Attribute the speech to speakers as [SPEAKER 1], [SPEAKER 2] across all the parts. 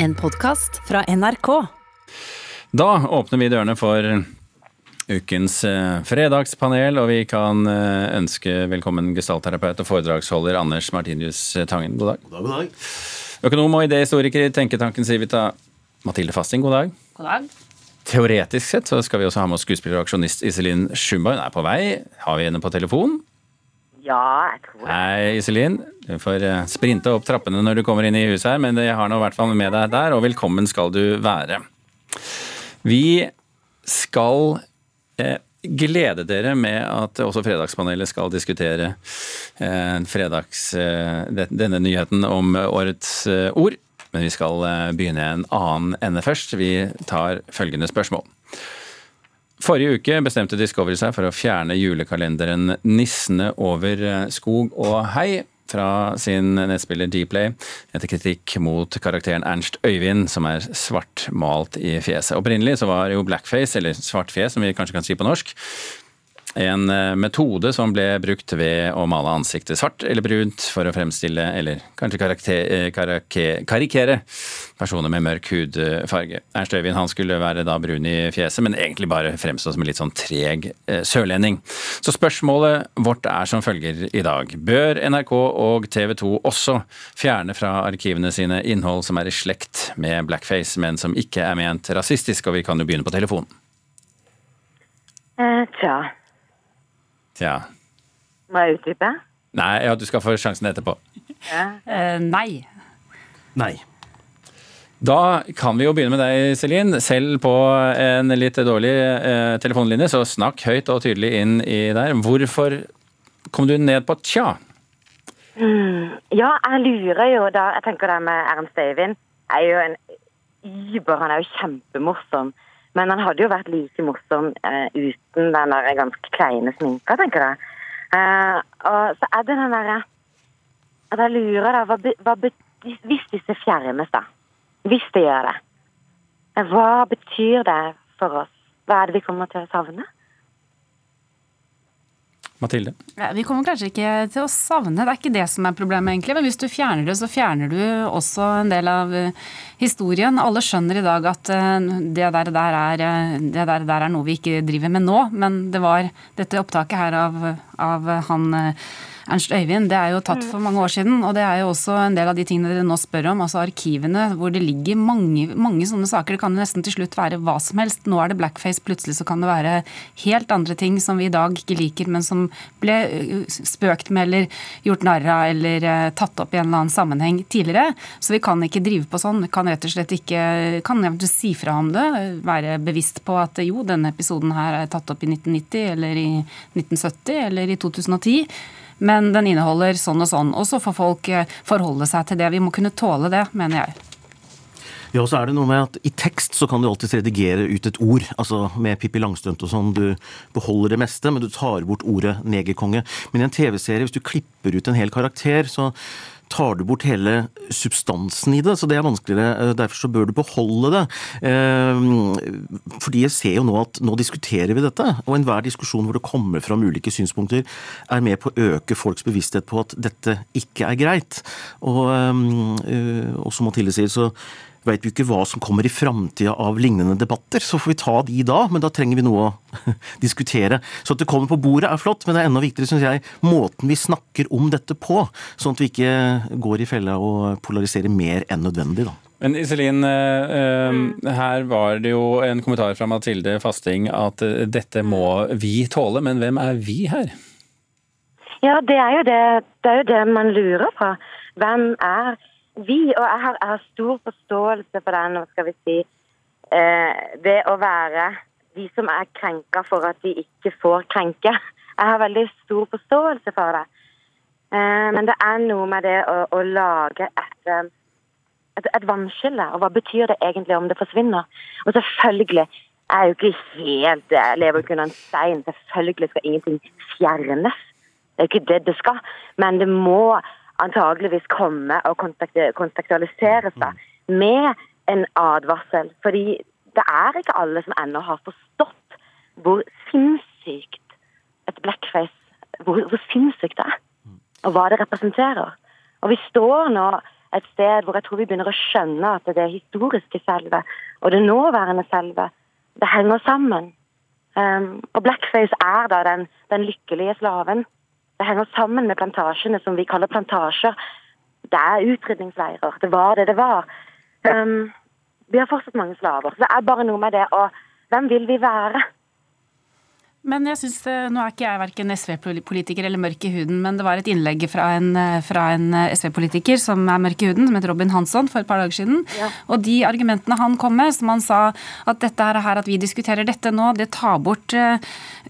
[SPEAKER 1] En podkast fra NRK.
[SPEAKER 2] Da åpner vi dørene for ukens eh, fredagspanel, og vi kan eh, ønske velkommen gestaltterapeut og foredragsholder Anders Martinius Tangen. God dag.
[SPEAKER 3] God dag, god dag.
[SPEAKER 2] Økonom og idéhistoriker i Tenketanken Civita, Mathilde Fasting, god dag.
[SPEAKER 4] God dag.
[SPEAKER 2] Teoretisk sett så skal vi også ha med oss skuespiller og aksjonist Iselin Schumba. Hun er på vei. Har vi henne på telefon?
[SPEAKER 5] Ja, jeg tror det.
[SPEAKER 2] Hei, Iselin. Du får eh, sprinte opp trappene når du kommer inn i huset her, men jeg har nå i hvert fall med deg der, og velkommen skal du være. Vi skal eh, glede dere med at også Fredagspanelet skal diskutere eh, fredags, eh, denne nyheten om årets eh, ord. Men vi skal eh, begynne en annen ende først. Vi tar følgende spørsmål. Forrige uke bestemte Discovery seg for å fjerne julekalenderen Nissene over eh, skog og hei fra sin nettspiller Dplay etter kritikk mot karakteren Ernst Øyvind, som er svartmalt i fjeset. Opprinnelig så var jo blackface, eller svart fjes som vi kanskje kan si på norsk, en eh, metode som ble brukt ved å male ansiktet svart eller brunt for å fremstille, eller kanskje karakter, karakter, karikere, personer med mørk hudfarge. Ernst Øyvind han skulle være da brun i fjeset, men egentlig bare fremstå som en litt sånn treg eh, sørlending. Så spørsmålet vårt er som følger i dag. Bør NRK og TV 2 også fjerne fra arkivene sine innhold som er i slekt med blackface, men som ikke er ment rasistisk? Og vi kan jo begynne på telefonen.
[SPEAKER 5] Eh, tja,
[SPEAKER 2] Tja.
[SPEAKER 5] må jeg utdype?
[SPEAKER 2] Nei, ja, du skal få sjansen etterpå.
[SPEAKER 4] Eh, nei.
[SPEAKER 3] Nei.
[SPEAKER 2] Da kan vi jo begynne med deg, Selin. Selv på en litt dårlig eh, telefonlinje, så snakk høyt og tydelig inn i der. Hvorfor kom du ned på tja?
[SPEAKER 5] Ja, jeg lurer jo da Jeg tenker det med Ernst Øyvind er jo en Uber, Han er jo kjempemorsom. Men han hadde jo vært like morsom eh, uten den der ganske kleine sminka, tenker jeg. Eh, og så er det den derre At jeg lurer, da hva, hva Hvis disse fjernes, da. Hvis det gjør det. eh, Hva betyr det for oss? Hva er det vi kommer til å savne?
[SPEAKER 2] Mathilde?
[SPEAKER 4] Vi kommer kanskje ikke til å savne, det er ikke det som er problemet egentlig. Men hvis du fjerner det, så fjerner du også en del av eh, historien. Alle skjønner i dag at eh, det der, der er, eh, det der, der er noe vi ikke driver med nå. Men det var dette opptaket her av, av han Ernst Øyvind, det er jo tatt for mange år siden. Og det er jo også en del av de tingene dere nå spør om, altså arkivene hvor det ligger mange, mange sånne saker. Det kan jo nesten til slutt være hva som helst. Nå er det blackface, plutselig så kan det være helt andre ting som vi i dag ikke liker, men som ble uh, spøkt med eller gjort narr av eller uh, tatt opp i en eller annen sammenheng tidligere. Så vi kan ikke drive på sånn. Vi kan rett og slett ikke kan eventuelt si fra om det. Være bevisst på at jo, denne episoden her er tatt opp i 1990 eller i 1970 eller i 2010. Men den inneholder sånn og sånn. Og så får folk eh, forholde seg til det. Vi må kunne tåle det, mener jeg.
[SPEAKER 3] Ja, og så er det noe med at I tekst så kan du alltids redigere ut et ord. altså Med Pippi Langstrømpe og sånn. Du beholder det meste, men du tar bort ordet negerkonge. Men i en TV-serie, hvis du klipper ut en hel karakter, så tar du bort hele substansen i det, så det er vanskeligere. Derfor så bør du beholde det. Eh, Fordi jeg ser jo nå at nå diskuterer vi dette, og enhver diskusjon hvor det kommer fram ulike synspunkter, er med på å øke folks bevissthet på at dette ikke er greit. Og, eh, og som Mathilde sier, så vet vi ikke hva som kommer i framtida av lignende debatter. Så får vi ta de da, men da trenger vi noe å diskutere. Så at det kommer på bordet er flott, men det er enda viktigere, syns jeg, måten vi snakker om dette på. Sånn at vi ikke går i fella og polariserer mer enn nødvendig, da.
[SPEAKER 2] Men Iselin, eh, eh, her var det jo en kommentar fra Mathilde Fasting at eh, dette må vi tåle, men hvem er vi her?
[SPEAKER 5] Ja, det er jo det, det, er jo det man lurer på. Hvem er vi? Og jeg har, jeg har stor forståelse for den, skal vi si, eh, det å være de som er krenka for at de ikke får krenke. Jeg har veldig stor forståelse for det. Eh, men det er noe med det å, å lage et, eh, et, et vannskille. Og hva betyr det egentlig om det forsvinner? Og selvfølgelig er jo ikke helt Jeg lever ikke under en stein. Selvfølgelig skal ingenting fjernes. Det er ikke det det skal. Men det må antageligvis komme og kontaktualisere seg med en advarsel. Fordi det er ikke alle som ennå har forstått hvor sinnssykt et blackface hvor, hvor sinnssykt det er. Og hva det representerer. Og vi står nå et sted hvor jeg tror vi begynner å skjønne at det historiske selve og det nåværende selve, det henger sammen. Um, og blackface er da den, den, lykkelige slaven. Det henger sammen med plantasjene som vi kaller plantasjer. Det er utrydningsleirer. Det var det det var. Um, vi har fortsatt mange slaver. Så det er bare noe med det å Hvem vil vi være?
[SPEAKER 4] Men jeg synes, eh, Nå er ikke jeg verken SV-politiker eller mørk i huden, men det var et innlegg fra en, eh, en eh, SV-politiker som er mørk i huden, som heter Robin Hansson, for et par dager siden. Ja. Og de argumentene han kom med, som han sa at dette her, at vi diskuterer dette nå, det tar bort eh,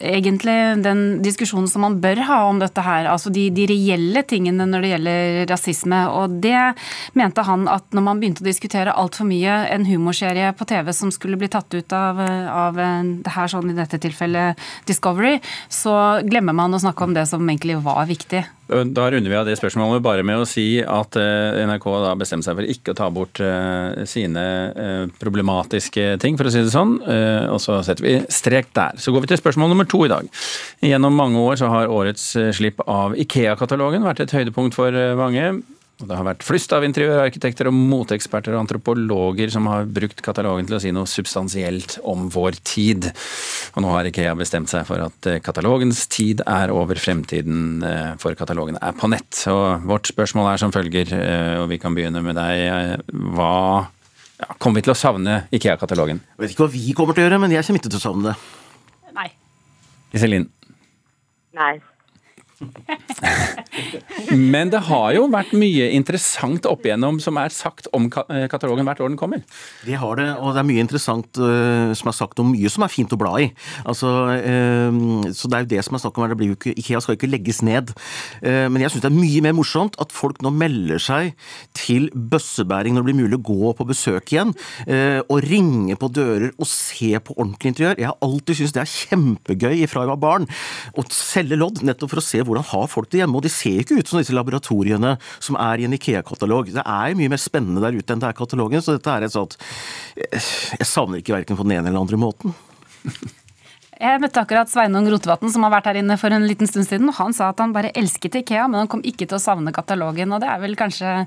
[SPEAKER 4] egentlig den diskusjonen som man bør ha om dette her. Altså de, de, reelle tingene når det gjelder rasisme. Og det mente han at når man begynte å diskutere altfor mye en humorserie på TV som skulle bli tatt ut av, av det her sånn i dette tilfellet Discovery, så glemmer man å snakke om det som egentlig var viktig.
[SPEAKER 2] Da runder vi av det spørsmålet bare med å si at eh, NRK da bestemte seg for ikke å ta bort eh, sine eh, problematiske ting, for å si det sånn. Og så setter vi strek der. Så går vi til spørsmål nummer to i dag. Gjennom mange år så har årets slipp av Ikea-katalogen vært et høydepunkt for mange. Og det har vært flust av interiørarkitekter og moteeksperter og antropologer som har brukt katalogen til å si noe substansielt om vår tid. Og nå har Ikea bestemt seg for at eh, katalogens tid er over, fremtiden eh, for katalogen er på nett. Og vårt spørsmål er som følger, eh, og vi kan begynne med deg. Hva ja, kommer vi til å savne Ikea-katalogen?
[SPEAKER 3] Jeg vet ikke hva vi kommer til å gjøre, men jeg kommer ikke til å savne det.
[SPEAKER 4] Nei.
[SPEAKER 2] Iselin?
[SPEAKER 5] Nei.
[SPEAKER 2] Men det har jo vært mye interessant opp igjennom som er sagt om eh, katalogen hvert år den kommer.
[SPEAKER 3] Det har det, og det er mye interessant uh, som er sagt om mye som er fint å bla i. Altså, uh, så det er jo det som er snakk om her. Det blir jo ikke, Ikea skal ikke legges ned. Men jeg syns det er mye mer morsomt at folk nå melder seg til bøssebæring når det blir mulig å gå på besøk igjen. og ringe på dører og se på ordentlig interiør. Jeg har alltid syntes det er kjempegøy fra jeg var barn å selge lodd, nettopp for å se hvordan har folk det hjemme. Og de ser ikke ut som disse laboratoriene som er i en Ikea-katalog. Det er mye mer spennende der ute enn det er katalogen, så dette er et sånt Jeg savner ikke verken på den ene eller den andre måten.
[SPEAKER 4] Jeg møtte akkurat Sveinung Rotevatn, som har vært her inne for en liten stund siden. og Han sa at han bare elsket Ikea, men han kom ikke til å savne katalogen. og Det er vel kanskje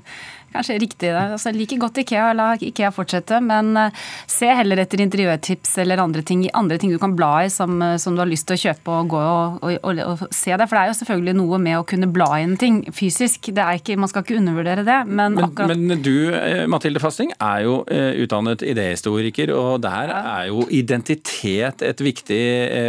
[SPEAKER 4] Kanskje riktig. Altså, like godt Ikea, la Ikea fortsette, men uh, se heller etter interiørtips eller andre ting, andre ting du kan bla i som, uh, som, du har lyst til å kjøpe og gå og, og, og, og, se det. For det er jo selvfølgelig noe med å kunne bla i en ting fysisk. Det er ikke, man skal ikke undervurdere det, men akkurat
[SPEAKER 2] Men, men du, eh, Mathilde Fasting, er jo utdannet idéhistoriker, og der er jo identitet et viktig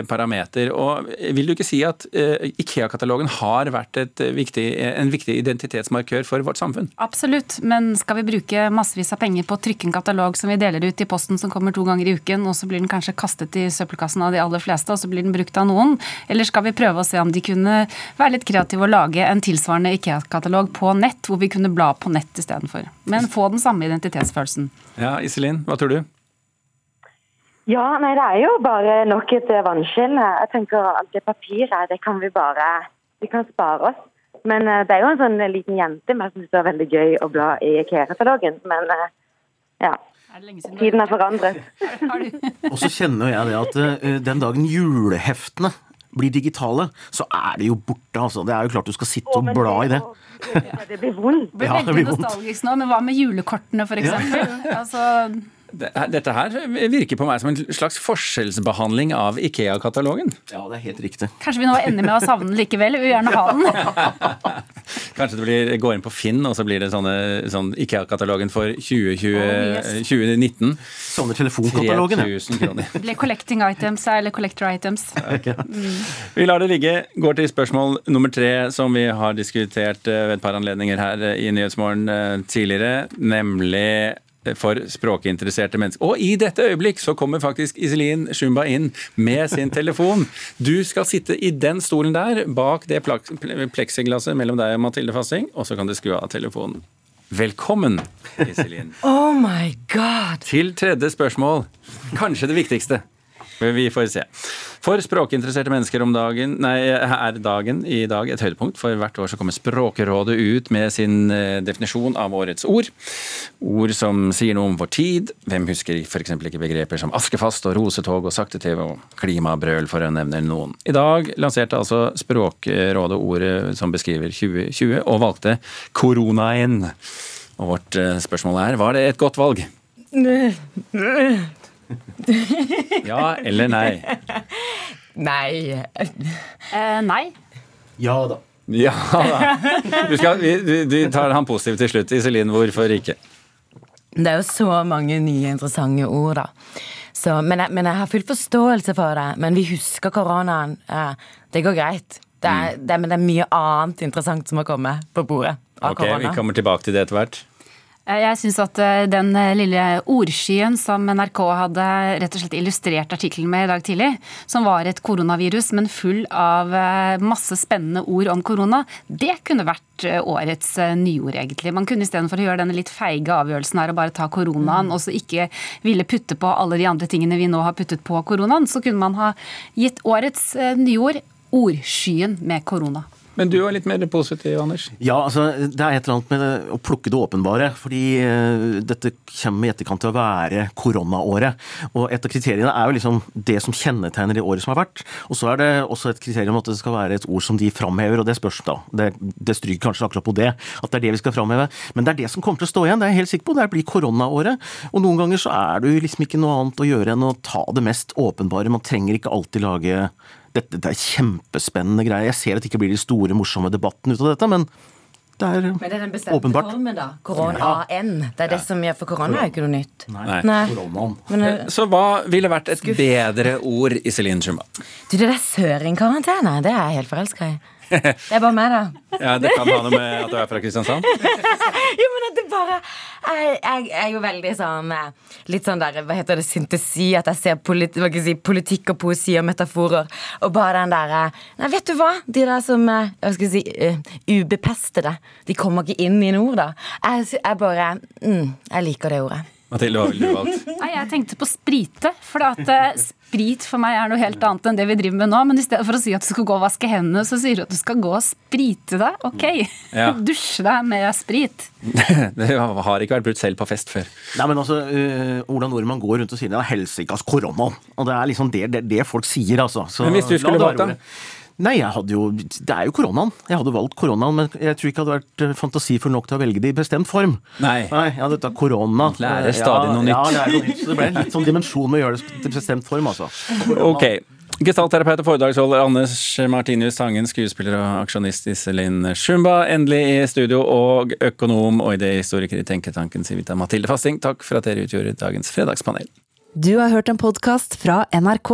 [SPEAKER 2] parameter. Og vil du ikke si at Ikea-katalogen har vært viktig, en viktig identitetsmarkør for vårt samfunn?
[SPEAKER 4] Absolutt men skal vi bruke massevis av penger på å trykke en katalog som vi deler ut i posten som kommer to ganger i uken, og så blir den kanskje kastet i søppelkassen av de aller fleste, og så blir den brukt av noen? Eller skal vi prøve å se om de kunne være litt kreative og lage en tilsvarende Ikea-katalog på nett, hvor vi kunne bla på nett istedenfor? Men få den samme identitetsfølelsen.
[SPEAKER 2] Ja, Iselin, hva tror du?
[SPEAKER 5] Ja, nei, det er jo bare nok et vannskille. Jeg tenker alt det papiret, det kan vi bare Vi kan spare oss. Men uh, det er jo en sånn liten jente som syns det er veldig gøy å bla i IKEA-katalogen. Men ja. ja. Tiden er forandret.
[SPEAKER 3] og så kjenner jeg det at uh, den dagen juleheftene blir digitale, så er det jo borte. altså. Det er jo klart du skal sitte og bla i det.
[SPEAKER 5] det blir vondt.
[SPEAKER 4] Det blir veldig nostalgisk nå, men hva med julekortene, f.eks.? Ja. altså
[SPEAKER 2] dette her virker på meg som en slags forskjellsbehandling av Ikea-katalogen.
[SPEAKER 3] Ja, det er helt riktig.
[SPEAKER 4] Kanskje vi nå ender med å savne den likevel? Vi vil gjerne ha den.
[SPEAKER 2] Kanskje det blir, går inn på Finn, og så blir det sånne, sånn Ikea-katalogen for 2020, oh, yes. 2019.
[SPEAKER 3] Sånne telefonkatalogen,
[SPEAKER 2] 3000 kroner.
[SPEAKER 4] Blir collecting items eller collector items.
[SPEAKER 2] Okay. Mm. Vi lar det ligge. Går til spørsmål nummer tre, som vi har diskutert eh, ved et par anledninger her i Nyhetsmorgen eh, tidligere, nemlig for språkinteresserte mennesker. Og i dette øyeblikk så kommer faktisk Iselin Shumba inn med sin telefon. Du skal sitte i den stolen der, bak det pleksiglasset mellom deg og Mathilde Fassing, og så kan du skru av telefonen. Velkommen, Iselin.
[SPEAKER 6] oh my god!
[SPEAKER 2] Til tredje spørsmål. Kanskje det viktigste. Vi får se. For språkinteresserte mennesker om dagen, nei, er dagen i dag et høydepunkt. For hvert år så kommer Språkrådet ut med sin eh, definisjon av årets ord. Ord som sier noe om vår tid. Hvem husker f.eks. ikke begreper som askefast og rosetog og sakte-TV og klimabrøl, for å nevne noen. I dag lanserte altså Språkrådet ordet som beskriver 2020, og valgte koronaen Og vårt eh, spørsmål er var det et godt valg? Ja eller nei?
[SPEAKER 6] Nei.
[SPEAKER 4] Eh, nei.
[SPEAKER 3] Ja da.
[SPEAKER 2] Ja da. Du, skal, du, du tar han positivt til slutt. Iselin, hvorfor ikke?
[SPEAKER 6] Det er jo så mange nye interessante ord, da. Så, men, jeg, men jeg har full forståelse for det. Men vi husker koronaen. Eh, det går greit. Det er, det, men det er mye annet interessant som har kommet på bordet av
[SPEAKER 2] Ok, Vi kommer tilbake til det etter hvert.
[SPEAKER 4] Eh, Jeg syns at eh, den eh, lille ordskyen som NRK hadde rett og slett illustrert artikkelen med i dag tidlig, som var et koronavirus, men full av masse spennende ord om korona, det kunne vært årets nyord, egentlig. Man kunne istedenfor å gjøre denne litt feige avgjørelsen her og bare ta koronaen, og så ikke ville putte på alle de andre tingene vi nå har puttet på koronaen, så kunne man ha gitt årets nyord ordskyen med korona.
[SPEAKER 2] Men du var litt mer positiv, Anders.
[SPEAKER 3] Ja, altså, det er et eller annet med å plukke det åpenbare. Fordi eh, dette kommer i etterkant til å være koronaåret. Og et av kriteriene er jo liksom det som kjennetegner det året som har vært. Og så er det også et kriterium at det skal være et ord som de framhever, og det spørs da. Det, det stryker kanskje akkurat på det, at det er det vi skal framheve. Men det er det som kommer til å stå igjen, det er jeg helt sikker på. Det blir koronaåret. Og noen ganger så er det jo liksom ikke noe annet å gjøre enn å ta det mest åpenbare. Man trenger ikke alltid lage dette, det er kjempespennende greier. Jeg ser at det ikke blir de store, morsomme debattene ut av dette, men det er,
[SPEAKER 6] Men det er den bestemte
[SPEAKER 3] åpenbart.
[SPEAKER 6] formen, da. Korona-AN. Det er det som gjør For korona er jo ikke noe nytt.
[SPEAKER 3] Nei.
[SPEAKER 6] Nei. Men eh,
[SPEAKER 2] Så hva ville vært et bedre ord, Iselin Shumba?
[SPEAKER 6] du, det der søringkarantene, det er jeg helt forelska i. Det er bare meg, da.
[SPEAKER 2] Ja, det kan ha noe med at du er fra Kristiansand?
[SPEAKER 6] Jo, det bare Jeg, jeg er jo veldig sånn eh, Litt sånn der, hva heter det, syntesi. At jeg ser politi si, politikk og poesi og metaforer. Og bare den derre Nei, vet du hva? De der som eh, hva skal si, eh, ubepestede. De kommer ikke inn i nord, da. Jeg, jeg bare mm, Jeg liker det ordet.
[SPEAKER 2] Mathilde, hva ville du valgt?
[SPEAKER 4] Nei, jeg tenkte på sprite, for at eh, sprit for meg er noe helt annet enn det vi driver med nå. Men i stedet for å si at du skal gå og vaske hendene, så sier du at du skal gå og sprite deg. Ok,
[SPEAKER 2] Ja.
[SPEAKER 4] dusje deg med sprit.
[SPEAKER 2] Det har ikke vært brukt selv på fest før.
[SPEAKER 3] Nei, men altså, uh, Ola Nordmann går rundt og sier det er helsikas korona. Og det er liksom det, det, det folk sier, altså. Så
[SPEAKER 2] Men hvis du skulle
[SPEAKER 3] det
[SPEAKER 2] valgt, da?
[SPEAKER 3] Nei, jeg hadde jo Det er jo koronaen. Jeg hadde valgt koronaen, men jeg tror ikke jeg hadde vært eh, fantasifull nok til å velge det i bestemt form.
[SPEAKER 2] Nei.
[SPEAKER 3] Nei, ja, dette er korona.
[SPEAKER 2] Lærer
[SPEAKER 3] Eh,
[SPEAKER 2] stadig
[SPEAKER 3] ja,
[SPEAKER 2] noe nytt.
[SPEAKER 3] Ja, lærer noe nytt. Så det ble litt sånn dimensjon med å gjøre det i bestemt form, altså.
[SPEAKER 2] Ok. Gestaltterapeut og foredragsholder Anders Martinius Tangen, skuespiller og aksjonist Iselin Shumba, endelig i studio, og økonom og idéhistoriker i Tenketanken Civita Mathilde Fasting. Takk for at dere utgjorde dagens fredagspanel.
[SPEAKER 1] Du har hørt en podkast fra NRK.